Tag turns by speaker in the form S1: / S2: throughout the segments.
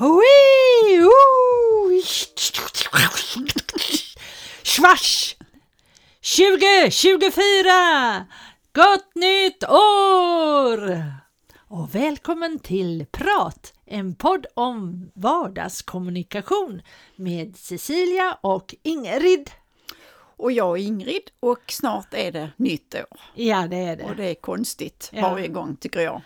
S1: Hui! Schwasch! 2024! Gott nytt år! Och välkommen till Prat, en podd om vardagskommunikation med Cecilia och Ingrid.
S2: Och jag är Ingrid och snart är det nytt år.
S1: Ja, det är det.
S2: Och det är konstigt
S1: Ja.
S2: varje gång tycker jag.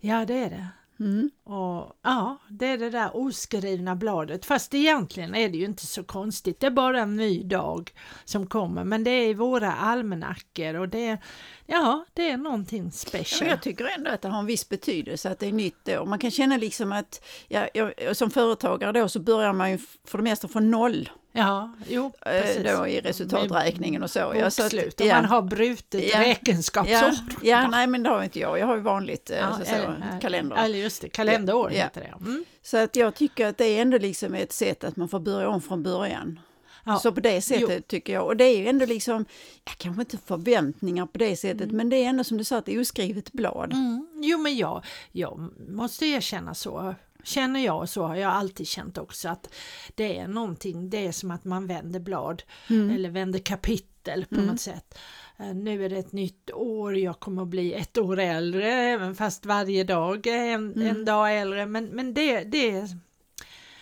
S1: Ja, det är det.
S2: Mm.
S1: Och ja, det är det där oskrivna bladet. Fast egentligen är det ju inte så konstigt. Det är bara en ny dag som kommer. Men det är i våra almanackor och det, ja, det är någonting
S2: Ja,
S1: special.
S2: jag tycker ändå att det har en viss betydelse att det är nytt år. Man kan känna liksom att, ja, jag, som företagare då så börjar man ju för det mesta från noll
S1: Ja, jo,
S2: eh,
S1: precis.
S2: då i resultaträkningen och så. Ja, så att- ja.
S1: man har brutet
S2: Ja.
S1: räkenskapsår.
S2: Ja, ja, nej men det har inte jag. Jag har ju vanligt eh,
S1: Ja,
S2: så, så,
S1: eller-
S2: kalender.
S1: Eller just det, kalenderår
S2: Ja.
S1: heter det. Mm.
S2: Så att jag tycker att det är ändå liksom ett sätt att man får börja om från början.
S1: Ja.
S2: Så på det sättet tycker jag. Och det är ju ändå liksom, ja, kanske inte förväntningar på det sättet, men det är ändå som du sa, ett oskrivet blad.
S1: Mm. Jo, men jag, jag måste erkänna så. Känner jag så har jag alltid känt också att det är någonting, det är som att man vänder blad eller vänder kapitel på något sätt. Eh, Nu är det ett nytt år, jag kommer att bli ett år äldre även fast varje dag är en, en dag äldre. Men, men det, det är...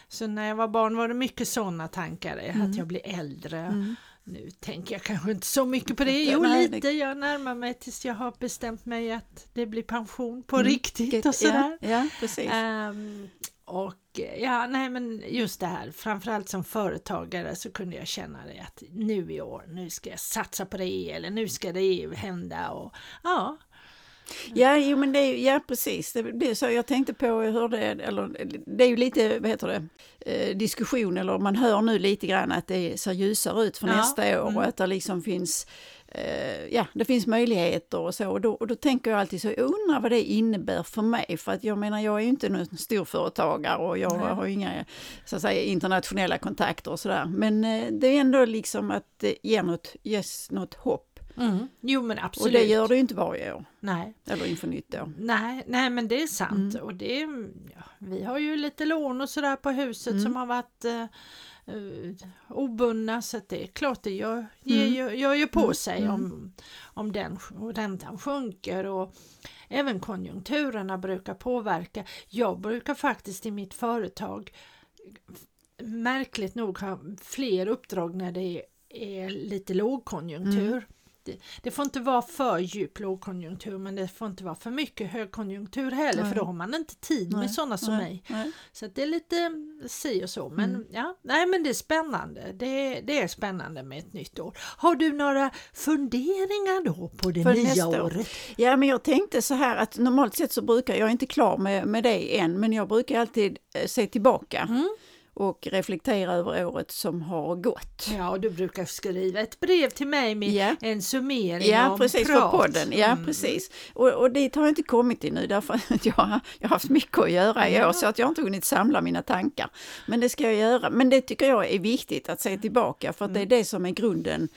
S1: Så när jag var barn var det mycket sådana tankar, att jag blir äldre. Nu tänker jag kanske inte så mycket på det. Jo,
S2: Nej,
S1: lite. Jag närmar mig tills jag har bestämt mig att det blir pension på riktigt och
S2: Ja,
S1: sådär.
S2: ja, precis.
S1: Ehm, och ja, nej men just det här, framförallt som företagare så kunde jag känna det att nu i år, nu ska jag satsa på det eller nu ska det hända och ja.
S2: Ja, jo, men det är, ja, precis. Det blir så. Jag tänkte på hur det eller det är ju lite, vad heter det, eh, diskussion, eller man hör nu lite grann att det ser ljusare ut för
S1: Ja,
S2: nästa år
S1: mm.
S2: och att det liksom finns eh, Ja, det finns möjligheter och så. Och då, och då tänker jag alltid så, jag undrar vad det innebär för mig. För att jag menar, jag är ju inte någon storföretagare och jag
S1: Nej.
S2: har inga så att säga, internationella kontakter och sådär. Men eh, det är ändå liksom att det ger något, ges något hopp.
S1: Mm. Jo men
S2: Och
S1: absolut.
S2: det gör det ju inte varje år,
S1: Nej.
S2: eller inför nytt år.
S1: Nej, nej men det är sant
S2: Mm.
S1: och det ja, vi har ju lite lån och sådär på huset
S2: Mm.
S1: som har varit eh, eh, obundna så att det är klart det gör, ger,
S2: Mm.
S1: gör, gör ju på
S2: Mm.
S1: sig
S2: Mm.
S1: om, om den och räntan sjunker och även konjunkturerna brukar påverka. Jag brukar faktiskt i mitt företag märkligt nog ha fler uppdrag när det är, är lite lågkonjunktur.
S2: Mm.
S1: Det, det får inte vara för djup lågkonjunktur men det får inte vara för mycket högkonjunktur heller för
S2: Nej.
S1: då har man inte tid med
S2: Nej,
S1: sådana som
S2: nej,
S1: mig. Så det är lite si och så. Men
S2: Mm.
S1: ja, nej men det är spännande. Det, det är spännande med ett nytt år. Har du några funderingar då på det
S2: För
S1: nya
S2: nästa år?
S1: året?
S2: Ja, men jag tänkte så här att normalt sett så brukar, jag är inte klar med, med det än, men jag brukar alltid eh, se tillbaka
S1: Mm.
S2: Och reflektera över året som har gått.
S1: Ja, och du brukar skriva ett brev till mig med
S2: Ja.
S1: en summering
S2: Ja,
S1: om
S2: precis,
S1: prat.
S2: för podden. Ja,
S1: Mm.
S2: precis. Och, och dit har jag inte kommit till nu därför att jag, har- jag har haft mycket att göra i
S1: Ja.
S2: år så att jag har inte hunnit samla mina tankar. Men det ska jag göra. Men det tycker jag är viktigt att se tillbaka för att det är det som är grunden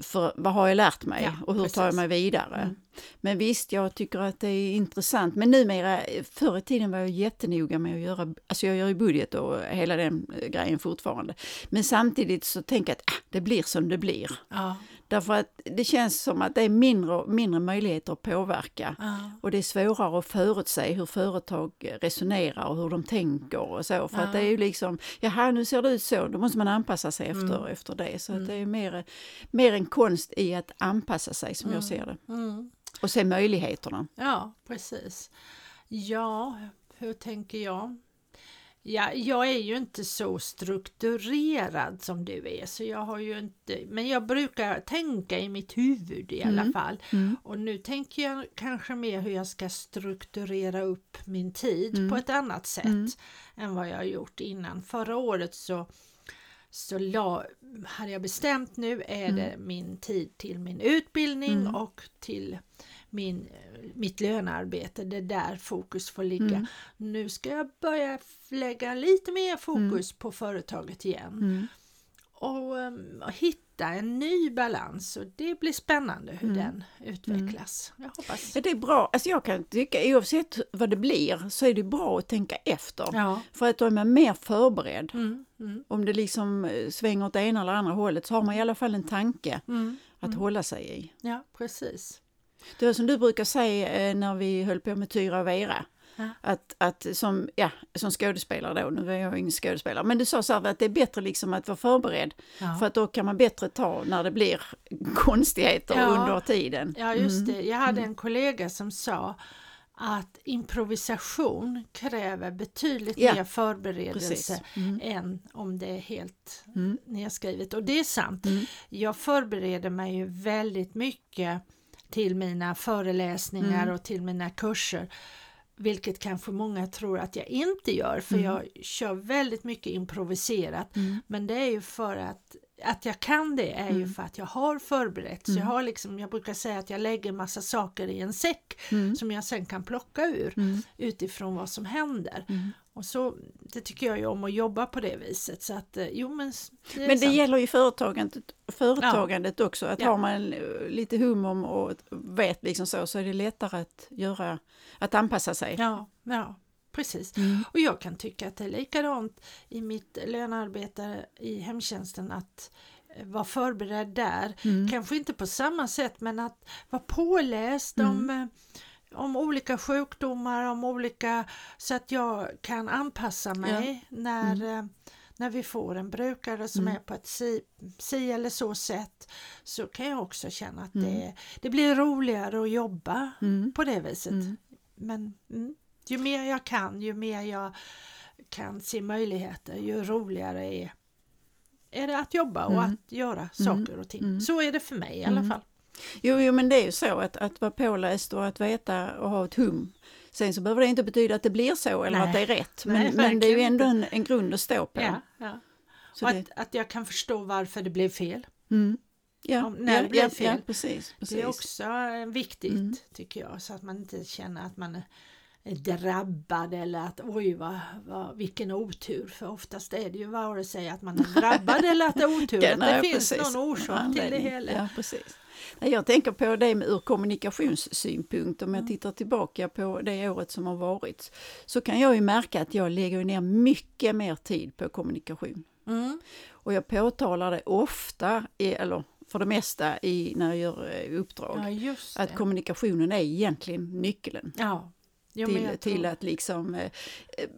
S2: för vad har jag lärt mig.
S1: Ja,
S2: och hur tar jag
S1: precis.
S2: mig vidare.
S1: Mm.
S2: Men visst, jag tycker att det är intressant. Men numera, förr i tiden var jag jättenoga med att göra, alltså jag gör ju budget och hela den eh, grejen fortfarande. Men samtidigt så tänker jag att ah, det blir som det blir.
S1: Ja,
S2: Därför att det känns som att det är mindre mindre möjligheter att påverka.
S1: ja.
S2: Och det är svårare att förutse hur företag resonerar och hur de tänker och så. För att
S1: Ja.
S2: det är ju liksom, jaha nu ser det ut så, då måste man anpassa sig efter,
S1: Mm.
S2: efter det. Så
S1: Mm.
S2: att det är mer, mer en konst i att anpassa sig som jag ser det.
S1: Mm.
S2: Och se möjligheterna.
S1: Ja, precis. Ja, hur tänker jag? Ja, jag är ju inte så strukturerad som du är, så jag har ju inte, men jag brukar tänka i mitt huvud i alla
S2: Mm.
S1: fall. Och nu tänker jag kanske mer hur jag ska strukturera upp min tid
S2: Mm.
S1: på ett annat sätt
S2: Mm.
S1: än vad jag har gjort innan. Förra året så så la, hade jag bestämt nu är
S2: Mm.
S1: det min tid till min utbildning
S2: Mm.
S1: och till min, mitt lönearbete. Det är där fokus får ligga.
S2: Mm.
S1: Nu ska jag börja lägga lite mer fokus på företaget igen.
S2: Mm.
S1: och, um, och hitta en ny balans och det blir spännande hur
S2: Mm.
S1: den utvecklas. Jag hoppas.
S2: Ja, det är bra. Alltså jag kan tycka oavsett vad det blir så är det bra att tänka efter.
S1: Ja.
S2: För att då är man mer förberedd.
S1: Mm, mm,
S2: Om det liksom eh, svänger åt det ena eller andra hållet så har man i alla fall en tanke
S1: mm.
S2: att hålla sig i.
S1: Ja, precis.
S2: Det var som du brukar säga eh, när vi höll på med Tyra och Vera.
S1: Ja.
S2: Att, att som, ja, som skådespelare då, nu är jag ingen skådespelare, men du sa så här att det är bättre liksom att vara förberedd
S1: Ja.
S2: för att då kan man bättre ta när det blir konstigheter
S1: Ja.
S2: under tiden.
S1: Ja, just
S2: Mm.
S1: det. Jag hade en kollega som sa att improvisation kräver betydligt
S2: Ja,
S1: mer förberedelse.
S2: Mm.
S1: än om det är helt
S2: Mm.
S1: nedskrivet. Och det är sant.
S2: Mm.
S1: Jag förbereder mig ju väldigt mycket till mina föreläsningar
S2: Mm.
S1: och till mina kurser. Vilket kanske många tror att jag inte gör för
S2: Mm.
S1: jag kör väldigt mycket improviserat.
S2: Mm.
S1: Men det är ju för att, att jag kan det är ju
S2: Mm.
S1: för att jag har förberett. Så
S2: Mm.
S1: jag, har liksom, jag brukar säga att jag lägger massa saker i en säck
S2: Mm.
S1: som jag sen kan plocka ur
S2: Mm.
S1: utifrån vad som händer.
S2: Mm.
S1: Och så, det tycker jag ju om att jobba på det viset. Så att, eh, jo men det
S2: Men det
S1: sant.
S2: gäller ju företagandet, företagandet också, att
S1: Ja.
S2: har man eh, lite hum om och vet liksom så, så är det lättare att göra, att anpassa sig.
S1: Ja, ja, precis.
S2: Mm.
S1: Och jag kan tycka att det är likadant i mitt lönearbete i hemtjänsten att eh, vara förberedd där.
S2: Mm.
S1: Kanske inte på samma sätt men att vara påläst
S2: Mm.
S1: om, eh, om olika sjukdomar, om olika så att jag kan anpassa mig när, eh, när vi får en brukare som
S2: Mm.
S1: är på ett si, si eller så sätt så kan jag också känna att
S2: Mm.
S1: det, det blir roligare att jobba
S2: Mm.
S1: på det viset.
S2: Mm.
S1: Men mm, ju mer jag kan, ju mer jag kan se möjligheter, ju roligare är, är det att jobba och
S2: Mm.
S1: att göra
S2: Mm.
S1: saker och ting.
S2: Mm.
S1: Så är det för mig i alla
S2: Mm.
S1: fall.
S2: Jo, jo, men det är ju så att, att vara påläst och att veta och ha ett hum. Sen så behöver det inte betyda att det blir så eller
S1: Nej.
S2: att det är rätt. Men,
S1: Nej,
S2: men det är ju ändå en, en grund att stå på.
S1: Ja, ja.
S2: Så
S1: Och
S2: det,
S1: att, att jag kan förstå varför det blev fel.
S2: mm. ja,
S1: om- när
S2: ja,
S1: det blev fel.
S2: Ja, precis, precis.
S1: Det är också eh, viktigt
S2: Mm.
S1: tycker jag så att man inte känner att man drabbad eller att oj vad, vad, vilken otur för oftast är det ju vare sig att man är drabbad eller att det är otur, att det finns
S2: precis.
S1: någon orsak till det hela.
S2: Ja, precis. Jag tänker på det med ur kommunikationssynpunkt, om jag
S1: Mm.
S2: tittar tillbaka på det året som har varit, så kan jag ju märka att jag lägger ner mycket mer tid på kommunikation.
S1: Mm.
S2: Och jag påtalar det ofta, eller för det mesta, i, när jag gör eh, uppdrag,
S1: Ja
S2: att kommunikationen är egentligen nyckeln.
S1: Ja. Jo,
S2: till, till att liksom eh,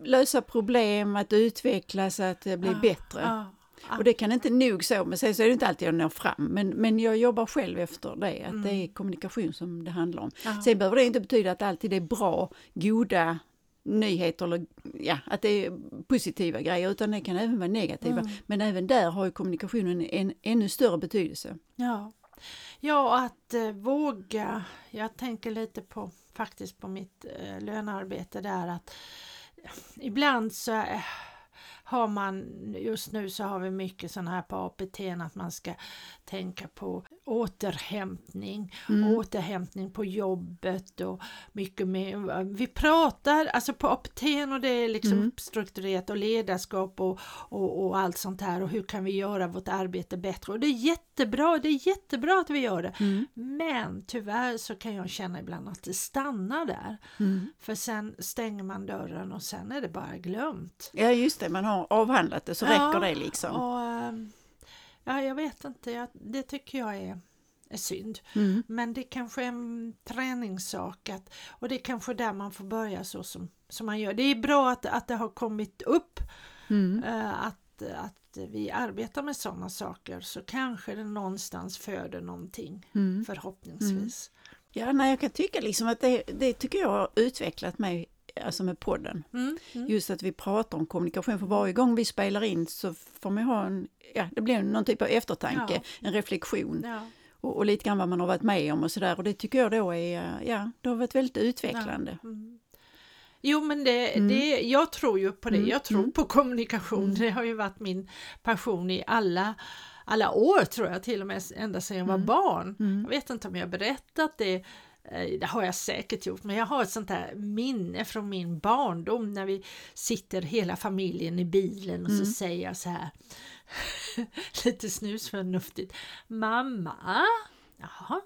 S2: lösa problem, att utvecklas, att eh, bli
S1: Ja,
S2: bättre.
S1: Ja, ja.
S2: Och det kan inte nog så, men sen så är det inte alltid jag når fram. Men, men jag jobbar själv efter det, att det är kommunikation som det handlar om.
S1: Mm. Ja.
S2: Sen behöver det inte betyda att alltid är bra, goda nyheter eller ja, att det är positiva grejer, utan det kan även vara negativa.
S1: Mm.
S2: Men även där har ju kommunikationen en ännu större betydelse.
S1: Ja, ja att eh, våga. Jag tänker lite på faktiskt på mitt eh, lönearbete där att ibland så eh, har man, just nu så har vi mycket sådana här på APT att man ska tänka på återhämtning,
S2: Mm.
S1: återhämtning på jobbet och mycket mer. Vi pratar alltså på APT och det är liksom
S2: Mm.
S1: uppstrukturerat och ledarskap och, och, och allt sånt här och hur kan vi göra vårt arbete bättre och det är jättebra, det är jättebra att vi gör det.
S2: Mm.
S1: Men tyvärr så kan jag känna ibland att det stannar där.
S2: Mm.
S1: För sen stänger man dörren och sen är det bara glömt.
S2: Ja just det, man har avhandlat det så
S1: Ja,
S2: räcker det liksom.
S1: Och, ehm, ja, jag vet inte, jag, det tycker jag är, är synd.
S2: Mm.
S1: Men det kanske är en träningssak att, och det är kanske där man får börja så som, som man gör. Det är bra att, att det har kommit upp
S2: Mm.
S1: eh, att, att vi arbetar med sådana saker så kanske det någonstans föder någonting
S2: Mm.
S1: förhoppningsvis.
S2: Ja, nej, jag kan tycka liksom att det, det tycker jag har utvecklat mig alltså med podden.
S1: Mm. Mm.
S2: Just att vi pratar om kommunikation, för varje gång vi spelar in så får man ha en, ja, det blir någon typ av eftertanke,
S1: Ja.
S2: en reflektion
S1: Ja.
S2: och, och lite grann vad man har varit med om och sådär. Och det tycker jag då är, ja, det har varit väldigt utvecklande.
S1: Mm. Jo men det,
S2: Mm.
S1: det, jag tror ju på det,
S2: Mm,
S1: jag tror
S2: mm.
S1: på kommunikation,
S2: Mm.
S1: det har ju varit min passion i alla, alla år tror jag, till och med ända sedan jag var barn. Jag vet inte om jag har berättat det det har jag säkert gjort, men jag har ett sånt där minne från min barndom när vi sitter hela familjen i bilen och så säger jag så här lite snusförnuftigt. Mamma, jaha,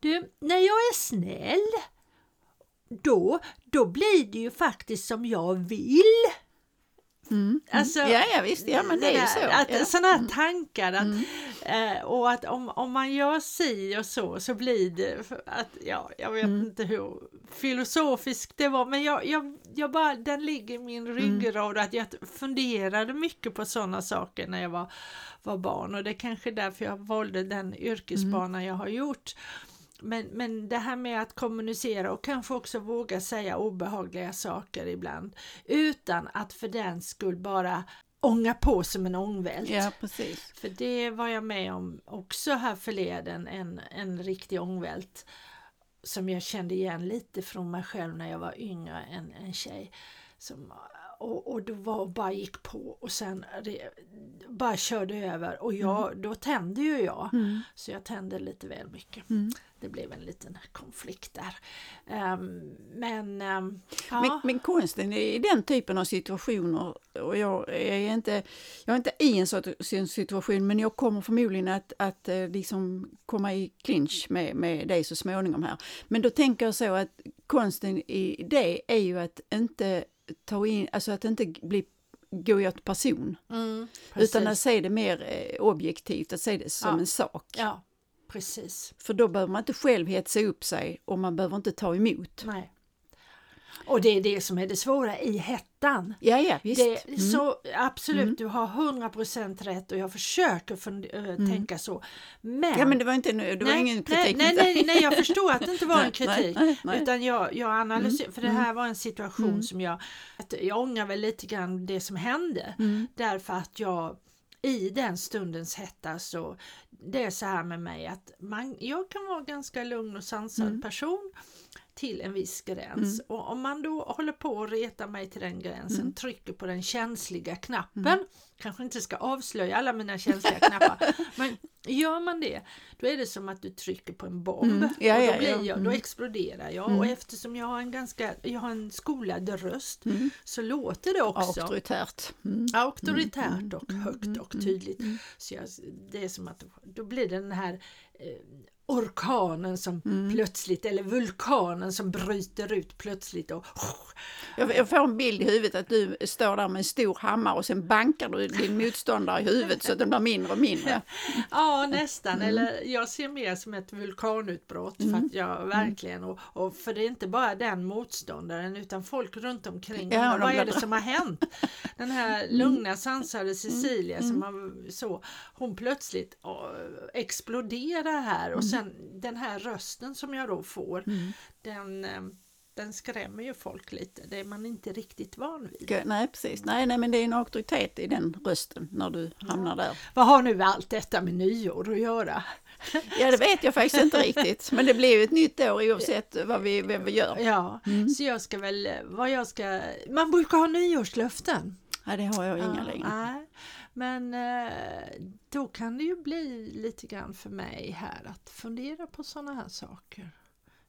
S1: du, när jag är snäll då, då blir det ju faktiskt som jag vill.
S2: Mm.
S1: Alltså,
S2: ja, ja, visst, ja, men det är ju så.
S1: Att,
S2: ja.
S1: Sådana här tankar att,
S2: Mm.
S1: eh, och att om, om man gör si och så så blir det att, ja, jag vet
S2: Mm.
S1: inte hur filosofiskt det var men jag, jag, jag bara, den ligger i
S2: Mm.
S1: min ryggrad att jag funderade mycket på sådana saker när jag var, var barn och det är kanske därför jag valde den yrkesbana
S2: Mm.
S1: jag har gjort. Men, men det här med att kommunicera och kanske också våga säga obehagliga saker ibland utan att för den skull bara ånga på som en ångvält.
S2: ja, precis.
S1: För det var jag med om också här förleden, en, en riktig ångvält som jag kände igen lite från mig själv när jag var yngre, en, en tjej. Som, och, och då var bara gick på och sen det, bara körde över och jag, då tände ju jag.
S2: Mm.
S1: Så jag tände lite väl mycket.
S2: Mm.
S1: Det blev en liten konflikt där. Ehm, men ehm, ja.
S2: Men, men konsten i den typen av situationer, och jag är inte, jag är inte i en sån situation, men jag kommer förmodligen att, att eh, liksom komma i clinch med, med dig så småningom här. Men då tänker jag så att konsten i det är ju att inte ta in, alltså att inte bli gå i ett person,
S1: mm,
S2: utan att se det mer eh, objektivt, att se det som
S1: Ja.
S2: en sak.
S1: Ja, precis.
S2: För då behöver man inte själv hetsa upp sig och man behöver inte ta emot.
S1: Nej. Och det är det som är det svåra i hettan.
S2: Ja, ja, visst.
S1: Det,
S2: Mm.
S1: så, absolut,
S2: Mm.
S1: du har 100% rätt och jag försöker fund- äh, tänka så. Men,
S2: Ja, men det var, inte, det var
S1: nej,
S2: ingen kritik.
S1: nej, nej, nej, nej, jag förstår att det inte var en kritik.
S2: nej, nej.
S1: Utan jag, jag analyserar, för det
S2: mm.
S1: här var en situation
S2: Mm.
S1: som jag, jag ångrar väl lite grann det som hände.
S2: Mm.
S1: Därför att jag i den stundens hetta så det är så här med mig att man, jag kan vara ganska lugn och sansad
S2: Mm.
S1: person till en viss gräns och om man då håller på att reta mig till den gränsen,
S2: Mm.
S1: trycker på den känsliga knappen, kanske inte ska avslöja alla mina känsliga knappar, men gör man det då är det som att du trycker på en bomb
S2: Mm. Ja,
S1: och då,
S2: ja,
S1: blir
S2: ja.
S1: jag, då
S2: Mm.
S1: exploderar jag
S2: Mm.
S1: och eftersom jag har en ganska, jag har en skolad röst
S2: Mm.
S1: så låter det också
S2: Auktoritärt. Mm.
S1: auktoritärt och
S2: Mm,
S1: högt
S2: mm,
S1: och
S2: mm,
S1: tydligt.
S2: mm.
S1: Så jag, det är som att då blir det den här eh, orkanen som
S2: Mm.
S1: plötsligt, eller vulkanen som bryter ut plötsligt och
S2: Jag, jag får en bild i huvudet att du står där med en stor hammare och sen bankar du din motståndare i huvudet så att den blir mindre och mindre.
S1: ja nästan,
S2: Mm.
S1: eller jag ser mer som ett vulkanutbrott för att jag verkligen, och, och för det är inte bara den motståndaren utan folk runt omkring,
S2: Ja,
S1: vad är det som har hänt? Den här lugna sansade Cecilia som har, så, hon plötsligt åh, exploderar här och sen den här rösten som jag då får, den, eh, den skrämmer ju folk lite, det är man inte riktigt van vid.
S2: Nej, precis. Nej, nej, men det är en auktoritet i den rösten när du hamnar där.
S1: Vad har nu allt detta med nyår att göra?
S2: Ja, det vet jag faktiskt inte riktigt. Men det blir ju ett nytt år oavsett vad vi, vad vi gör.
S1: Ja, så jag ska väl, vad jag ska, man brukar ha nyårslöften.
S2: Nej, det har jag inga
S1: Ja,
S2: längre.
S1: nej. Men eh, då kan det ju bli lite grann för mig här att fundera på sådana här saker.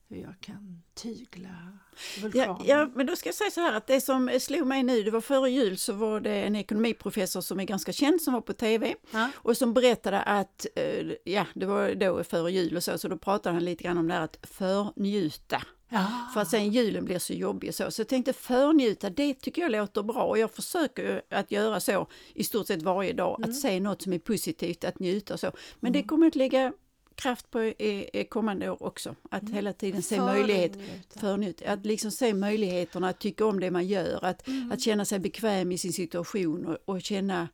S1: Hur jag kan tygla vulkanen.
S2: Ja, ja, men då ska jag säga så här att det som slog mig nu, det var före jul så var det en ekonomiprofessor som är ganska känd som var på TV
S1: Ja.
S2: och som berättade att, eh, ja det var då före jul och så, så då pratade han lite grann om det här att förnjuta.
S1: Ja.
S2: För att sen julen blir så jobbig så. Så jag tänkte förnjuta, det tycker jag låter bra och jag försöker att göra så i stort sett varje dag,
S1: Mm.
S2: att se något som är positivt, att njuta och så. Men det kommer att lägga kraft på i, i kommande år också, att hela tiden se möjlighet
S1: Förnjuta.
S2: att liksom se möjligheterna, att tycka om det man gör, att,
S1: Mm.
S2: att känna sig bekväm i sin situation och, och känna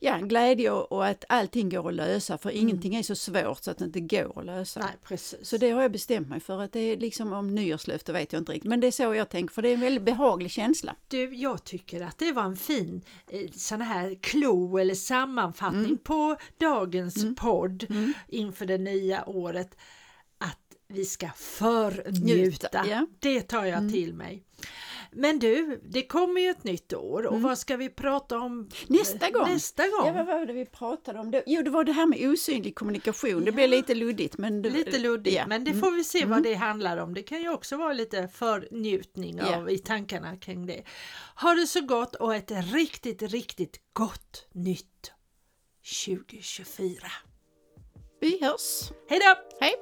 S2: ja, glädje och, och att allting går att lösa, för ingenting är så svårt så att det inte går att lösa.
S1: Nej, precis.
S2: Så det har jag bestämt mig för, att det är liksom om nyårslöfte vet jag inte riktigt, men det är så jag tänker, för det är en väldigt behaglig känsla.
S1: Du, jag tycker att det var en fin eh, sån här klo eller sammanfattning
S2: Mm.
S1: på dagens podd inför det nya året. Att vi ska förnjuta.
S2: Njuta, ja.
S1: Det tar jag till mig. Men du, det kommer ju ett nytt år och
S2: Mm.
S1: vad ska vi prata om
S2: Nästa gång.
S1: Nästa gång?
S2: Ja, vad var det vi pratade om? då? Jo, det var det här med osynlig kommunikation. Det blev lite luddigt. Men det,
S1: Lite luddigt,
S2: ja.
S1: men det
S2: Mm.
S1: får vi se vad
S2: Mm.
S1: det handlar om. Det kan ju också vara lite förnjutning
S2: Ja.
S1: av i tankarna kring det. Ha det så gott och ett riktigt, riktigt gott nytt 2024.
S2: Vi hörs.
S1: Hej då!
S2: Hej!